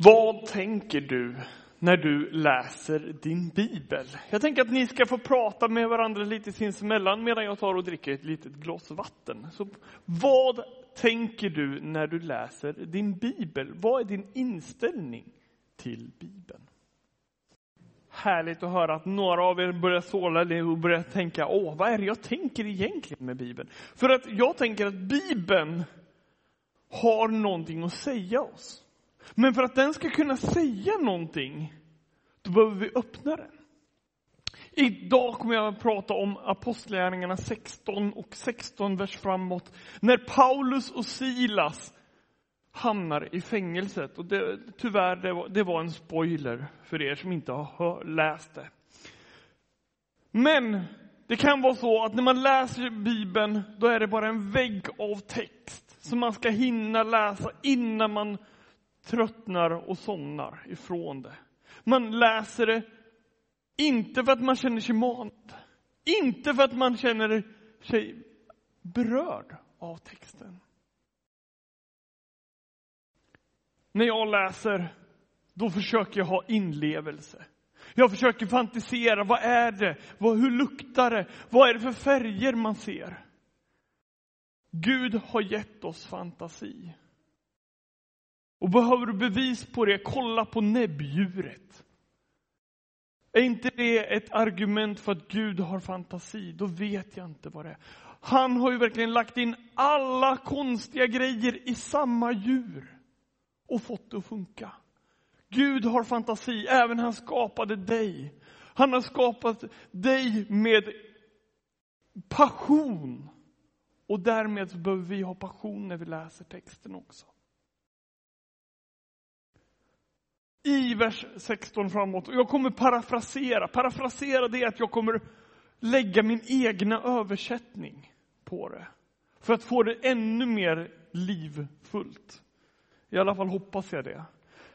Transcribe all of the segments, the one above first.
Vad tänker du när du läser din bibel? Jag tänker att ni ska få prata med varandra lite sinsemellan medan jag tar och dricker ett litet glas vatten. Så vad tänker du när du läser din bibel? Vad är din inställning till bibeln? Härligt att höra att några av er börjar såla och börjar tänka, åh, vad är det jag tänker egentligen med bibeln? För att jag tänker att bibeln har någonting att säga oss. Men för att den ska kunna säga någonting, då behöver vi öppna den. Idag kommer jag att prata om Apostlagärningarna 16 och 16 vers framåt. När Paulus och Silas hamnar i fängelset. Och det, tyvärr, det var, det var en spoiler för er som inte har hör, läst det. Men det kan vara så att när man läser Bibeln, då är det bara en vägg av text som man ska hinna läsa innan man tröttnar och somnar ifrån det. Man läser det inte för att man känner sig manad, inte för att man känner sig berörd av texten. När jag läser, då försöker jag ha inlevelse. Jag försöker fantisera, vad är det? Vad, hur luktar det? Vad är det för färger man ser? Gud har gett oss fantasi. Och behöver du bevis på det, kolla på näbbdjuret. Är inte det ett argument för att Gud har fantasi, då vet jag inte vad det är. Han har ju verkligen lagt in alla konstiga grejer i samma djur och fått det att funka. Gud har fantasi, även han skapade dig. Han har skapat dig med passion. Och därmed så behöver vi ha passion när vi läser texten också. I vers 16 framåt. Och jag kommer parafrasera. Parafrasera det är att jag kommer lägga min egna översättning på det. För att få det ännu mer livfullt. I alla fall hoppas jag det.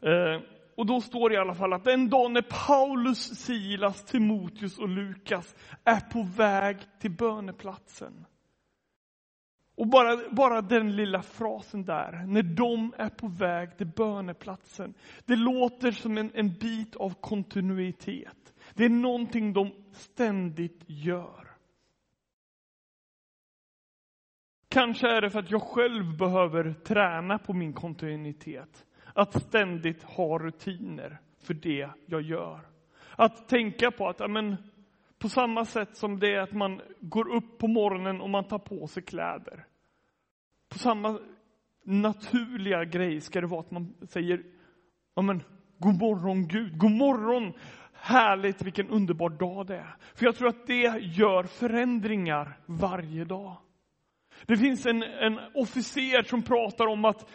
Eh, och då står det i alla fall att den dag när Paulus, Silas, Timoteus och Lukas är på väg till böneplatsen och bara, bara den lilla frasen där, när de är på väg till böneplatsen. Det låter som en, en bit av kontinuitet. Det är någonting de ständigt gör. Kanske är det för att jag själv behöver träna på min kontinuitet. Att ständigt ha rutiner för det jag gör. Att tänka på att, amen, på samma sätt som det är att man går upp på morgonen och man tar på sig kläder. På samma naturliga grej ska det vara att man säger, ja men, god morgon Gud, god morgon, härligt, vilken underbar dag det är. För jag tror att det gör förändringar varje dag. Det finns en, en officer som pratar om att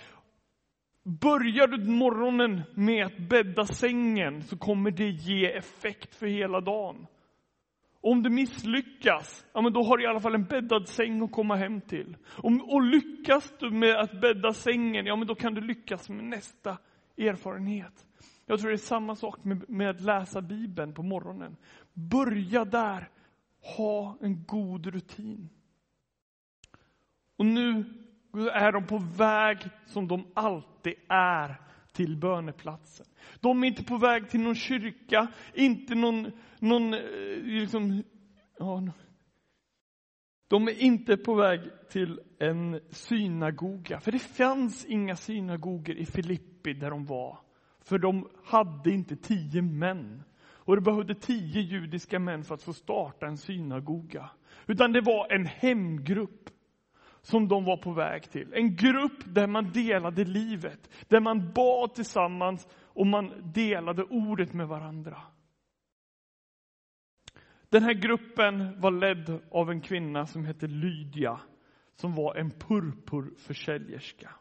Börjar du morgonen med att bädda sängen så kommer det ge effekt för hela dagen. Om du misslyckas, ja men då har du i alla fall en bäddad säng att komma hem till. Om, och lyckas du med att bädda sängen, ja men då kan du lyckas med nästa erfarenhet. Jag tror det är samma sak med, med att läsa Bibeln på morgonen. Börja där. Ha en god rutin. Och nu är de på väg som de alltid är till böneplatsen. De är inte på väg till någon kyrka, inte någon, någon eh, liksom, ja, de är inte på väg till en synagoga, för det fanns inga synagogor i Filippi där de var. För de hade inte tio män. Och det behövde tio judiska män för att få starta en synagoga. Utan det var en hemgrupp som de var på väg till. En grupp där man delade livet, där man bad tillsammans och man delade ordet med varandra. Den här gruppen var ledd av en kvinna som hette Lydia, som var en purpurförsäljerska.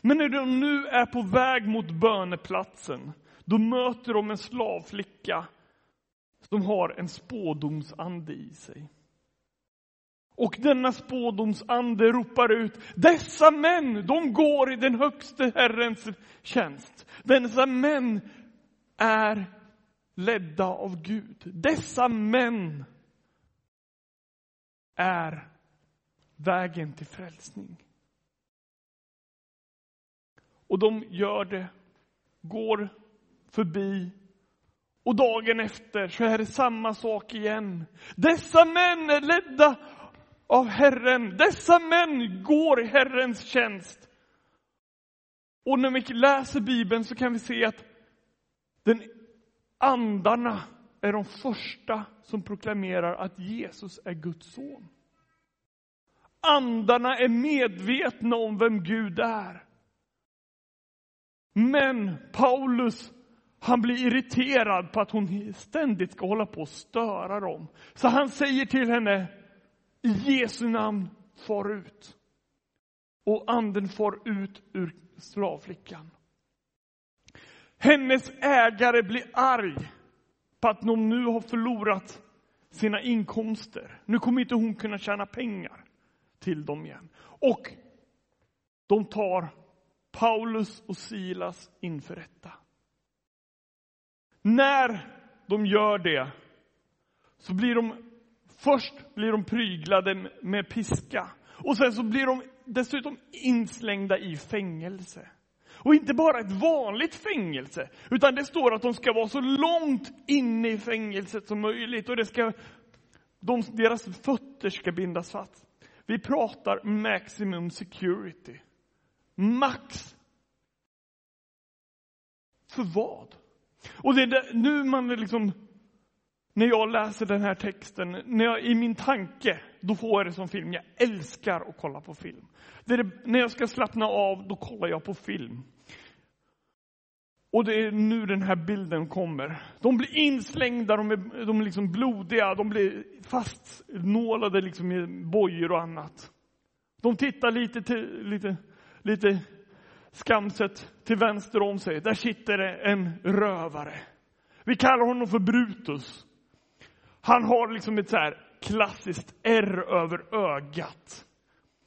Men när de nu är på väg mot böneplatsen, då möter de en slavflicka som har en spådomsande i sig. Och denna spådomsande ropar ut, dessa män, de går i den högste Herrens tjänst. Dessa män är ledda av Gud. Dessa män är vägen till frälsning. Och de gör det går förbi och dagen efter så är det samma sak igen. Dessa män är ledda av Herren. Dessa män går i Herrens tjänst. Och när vi läser Bibeln så kan vi se att den andarna är de första som proklamerar att Jesus är Guds son. Andarna är medvetna om vem Gud är. Men Paulus, han blir irriterad på att hon ständigt ska hålla på och störa dem. Så han säger till henne, i Jesu namn, far ut. Och anden far ut ur slavflickan. Hennes ägare blir arg på att de nu har förlorat sina inkomster. Nu kommer inte hon kunna tjäna pengar till dem igen. Och de tar Paulus och Silas inför rätta. När de gör det så blir de först blir de pryglade med piska och sen så blir de dessutom inslängda i fängelse. Och inte bara ett vanligt fängelse, utan det står att de ska vara så långt inne i fängelset som möjligt och det ska, de, deras fötter ska bindas fast. Vi pratar maximum security. Max. För vad? Och det är nu man liksom, när jag läser den här texten, när jag, i min tanke, då får jag det som film. Jag älskar att kolla på film. Det det, när jag ska slappna av, då kollar jag på film. Och det är nu den här bilden kommer. De blir inslängda, de är, de är liksom blodiga, de blir fastnålade liksom i bojor och annat. De tittar lite, till, lite, lite skamset till vänster om sig. Där sitter det en rövare. Vi kallar honom för Brutus. Han har liksom ett så här klassiskt R över ögat.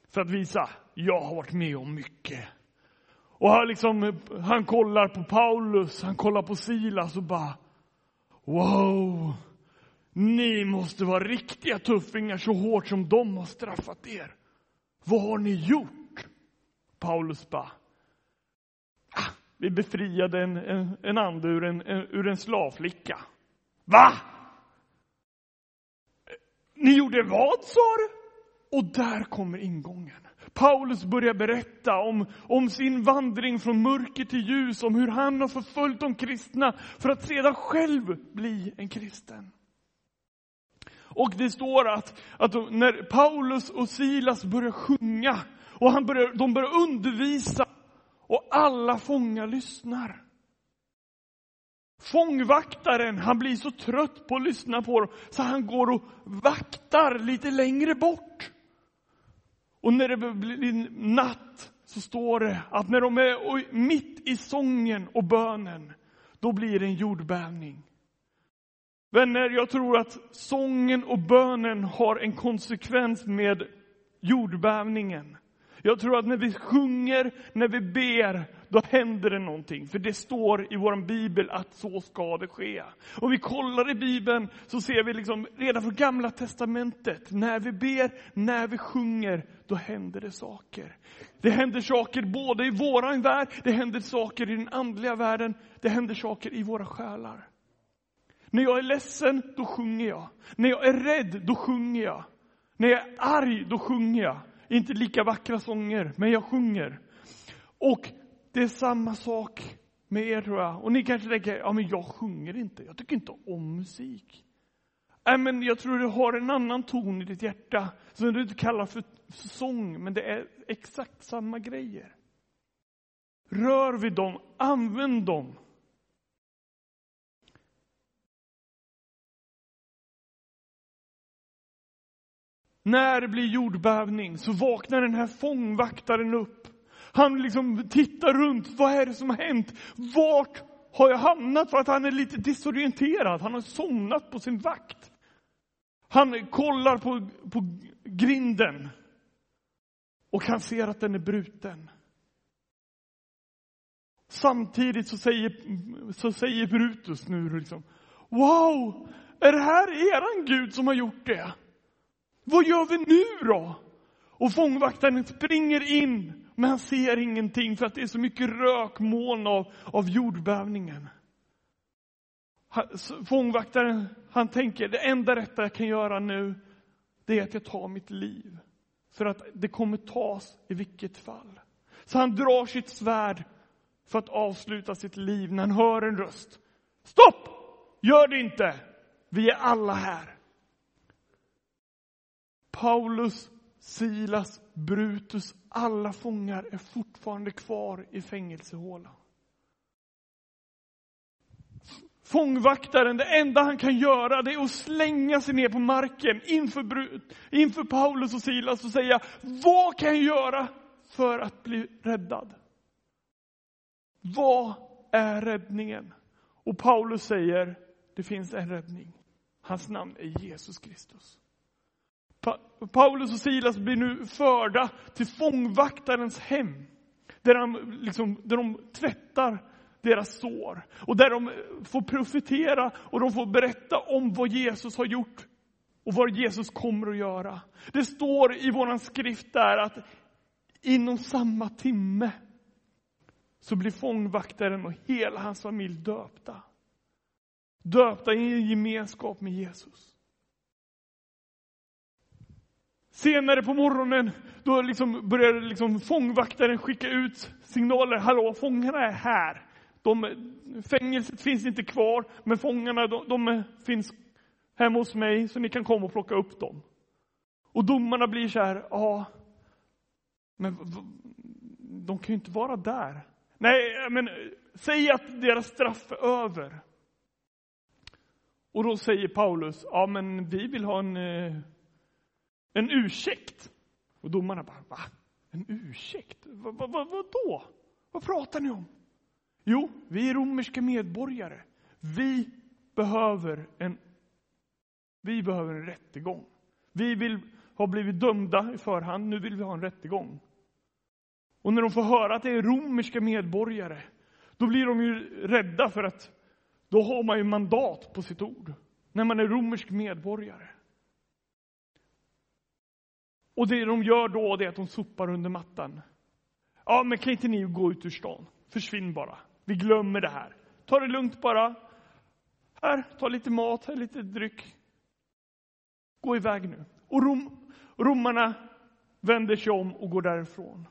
För att visa, jag har varit med om mycket. Och han, liksom, han kollar på Paulus, han kollar på Silas och bara Wow! Ni måste vara riktiga tuffingar så hårt som de har straffat er. Vad har ni gjort? Paulus bara ah, Vi befriade en, en, en ande ur en, en, ur en slavflicka. Va? Ni gjorde vad, sa du? Och där kommer ingången. Paulus börjar berätta om, om sin vandring från mörker till ljus, om hur han har förföljt de kristna för att sedan själv bli en kristen. Och det står att, att när Paulus och Silas börjar sjunga och han börjar, de börjar undervisa och alla fångar lyssnar. Fångvaktaren, han blir så trött på att lyssna på dem så han går och vaktar lite längre bort. Och när det blir natt så står det att när de är mitt i sången och bönen, då blir det en jordbävning. Vänner, jag tror att sången och bönen har en konsekvens med jordbävningen. Jag tror att när vi sjunger, när vi ber, då händer det någonting. För det står i vår bibel att så ska det ske. Om vi kollar i bibeln så ser vi liksom redan från gamla testamentet, när vi ber, när vi sjunger, då händer det saker. Det händer saker både i våran värld, det händer saker i den andliga världen, det händer saker i våra själar. När jag är ledsen, då sjunger jag. När jag är rädd, då sjunger jag. När jag är arg, då sjunger jag. Inte lika vackra sånger, men jag sjunger. Och det är samma sak med er tror jag. Och ni kanske tänker, ja men jag sjunger inte, jag tycker inte om musik. Nej men jag tror du har en annan ton i ditt hjärta, som du inte kallar för sång, men det är exakt samma grejer. Rör vid dem, använd dem. När det blir jordbävning så vaknar den här fångvaktaren upp. Han liksom tittar runt. Vad är det som har hänt? Vart har jag hamnat? För att han är lite disorienterad. Han har somnat på sin vakt. Han kollar på, på grinden. Och han ser att den är bruten. Samtidigt så säger, så säger Brutus nu liksom, Wow! Är det här eran Gud som har gjort det? Vad gör vi nu då? Och fångvaktaren springer in men han ser ingenting för att det är så mycket rökmoln av, av jordbävningen. Fångvaktaren, han tänker, det enda rätta jag kan göra nu, det är att jag tar mitt liv. För att det kommer tas i vilket fall. Så han drar sitt svärd för att avsluta sitt liv när han hör en röst. Stopp! Gör det inte! Vi är alla här. Paulus, Silas, Brutus, alla fångar är fortfarande kvar i fängelsehålan. Fångvaktaren, det enda han kan göra det är att slänga sig ner på marken inför, inför Paulus och Silas och säga, vad kan jag göra för att bli räddad? Vad är räddningen? Och Paulus säger, det finns en räddning. Hans namn är Jesus Kristus. Paulus och Silas blir nu förda till fångvaktarens hem. Där, han, liksom, där de tvättar deras sår. Och där de får profetera och de får berätta om vad Jesus har gjort och vad Jesus kommer att göra. Det står i vår skrift där att inom samma timme så blir fångvaktaren och hela hans familj döpta. Döpta i en gemenskap med Jesus. Senare på morgonen då liksom började liksom fångvaktaren skicka ut signaler. Hallå, fångarna är här. De, fängelset finns inte kvar, men fångarna de, de finns hemma hos mig, så ni kan komma och plocka upp dem. Och domarna blir så här, ja, men de kan ju inte vara där. Nej, men säg att deras straff är över. Och då säger Paulus, ja men vi vill ha en, eh, en ursäkt. Och domarna bara, va? En ursäkt? Va, va, va, vad då? Vad pratar ni om? Jo, vi är romerska medborgare. Vi behöver en, vi behöver en rättegång. Vi vill ha blivit dömda i förhand, nu vill vi ha en rättegång. Och när de får höra att det är romerska medborgare, då blir de ju rädda för att då har man ju mandat på sitt ord. När man är romersk medborgare. Och det de gör då, det är att de sopar under mattan. Ja, men kan inte ni gå ut ur stan? Försvinn bara. Vi glömmer det här. Ta det lugnt bara. Här, ta lite mat, här lite dryck. Gå iväg nu. Och rom, romarna vänder sig om och går därifrån.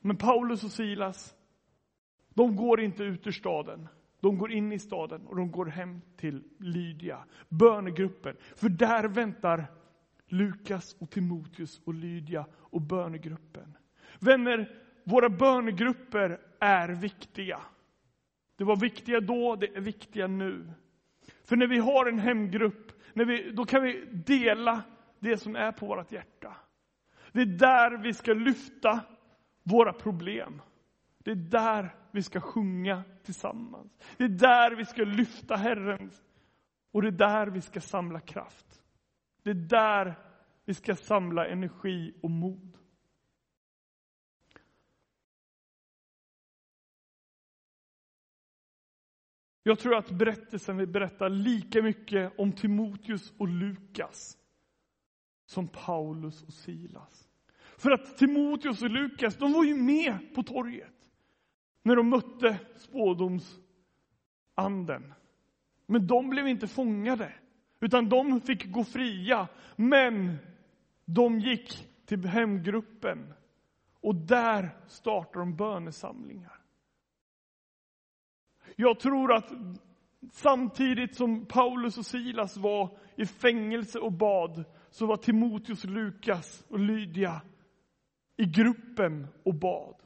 Men Paulus och Silas, de går inte ut ur staden. De går in i staden och de går hem till Lydia, bönegruppen. För där väntar Lukas och Timoteus och Lydia och bönegruppen. Vänner, våra bönegrupper är viktiga. Det var viktiga då, det är viktiga nu. För när vi har en hemgrupp, när vi, då kan vi dela det som är på vårt hjärta. Det är där vi ska lyfta våra problem. Det är där vi ska sjunga tillsammans. Det är där vi ska lyfta Herren. Och det är där vi ska samla kraft. Det är där vi ska samla energi och mod. Jag tror att berättelsen vi berättar lika mycket om Timoteus och Lukas som Paulus och Silas. För att Timoteus och Lukas, de var ju med på torget när de mötte spådomsanden. Men de blev inte fångade, utan de fick gå fria. Men de gick till hemgruppen och där startade de bönesamlingar. Jag tror att samtidigt som Paulus och Silas var i fängelse och bad, så var Timoteus, Lukas och Lydia i gruppen och bad.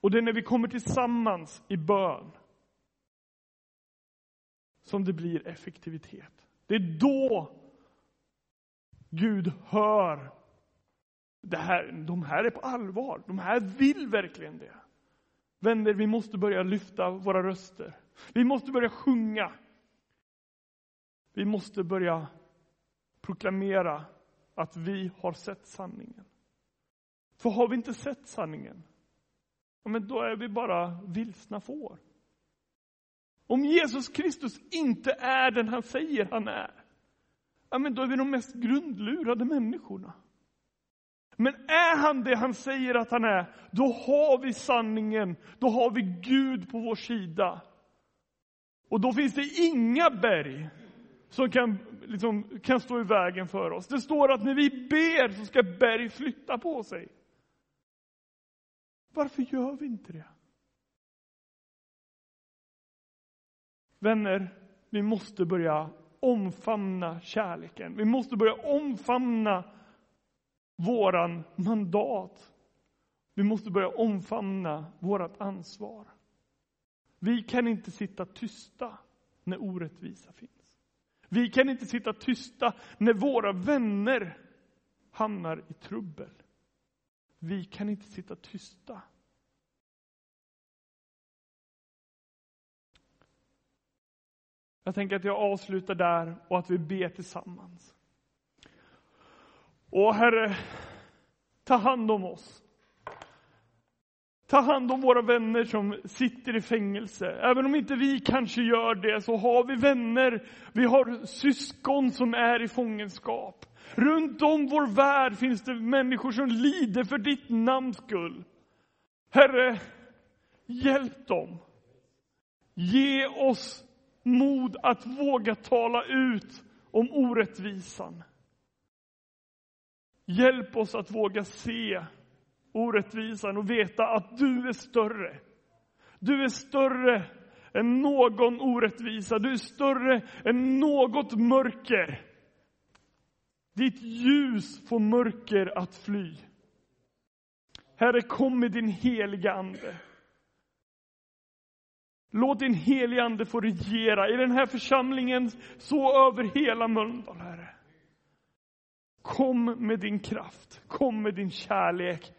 Och det är när vi kommer tillsammans i bön som det blir effektivitet. Det är då Gud hör det här, de här är på allvar. De här vill verkligen det. Vänner, vi måste börja lyfta våra röster. Vi måste börja sjunga. Vi måste börja proklamera att vi har sett sanningen. För har vi inte sett sanningen, ja, men då är vi bara vilsna får. Om Jesus Kristus inte är den han säger han är, ja, men då är vi de mest grundlurade människorna. Men är han det han säger att han är, då har vi sanningen, då har vi Gud på vår sida. Och då finns det inga berg som kan, liksom, kan stå i vägen för oss. Det står att när vi ber så ska berg flytta på sig. Varför gör vi inte det? Vänner, vi måste börja omfamna kärleken. Vi måste börja omfamna våran mandat. Vi måste börja omfamna vårt ansvar. Vi kan inte sitta tysta när orättvisa finns. Vi kan inte sitta tysta när våra vänner hamnar i trubbel. Vi kan inte sitta tysta. Jag tänker att jag avslutar där och att vi ber tillsammans. Och Herre, ta hand om oss. Ta hand om våra vänner som sitter i fängelse. Även om inte vi kanske gör det så har vi vänner, vi har syskon som är i fångenskap. Runt om vår värld finns det människor som lider för ditt namns skull. Herre, hjälp dem. Ge oss mod att våga tala ut om orättvisan. Hjälp oss att våga se orättvisan och veta att du är större. Du är större än någon orättvisa. Du är större än något mörker. Ditt ljus får mörker att fly. Herre, kom med din heliga Ande. Låt din helige Ande få regera i den här församlingen, så över hela Mölndal, Herre. Kom med din kraft, kom med din kärlek,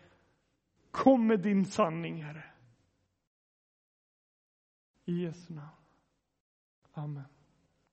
kom med din sanning, Herre. I Jesu namn. Amen.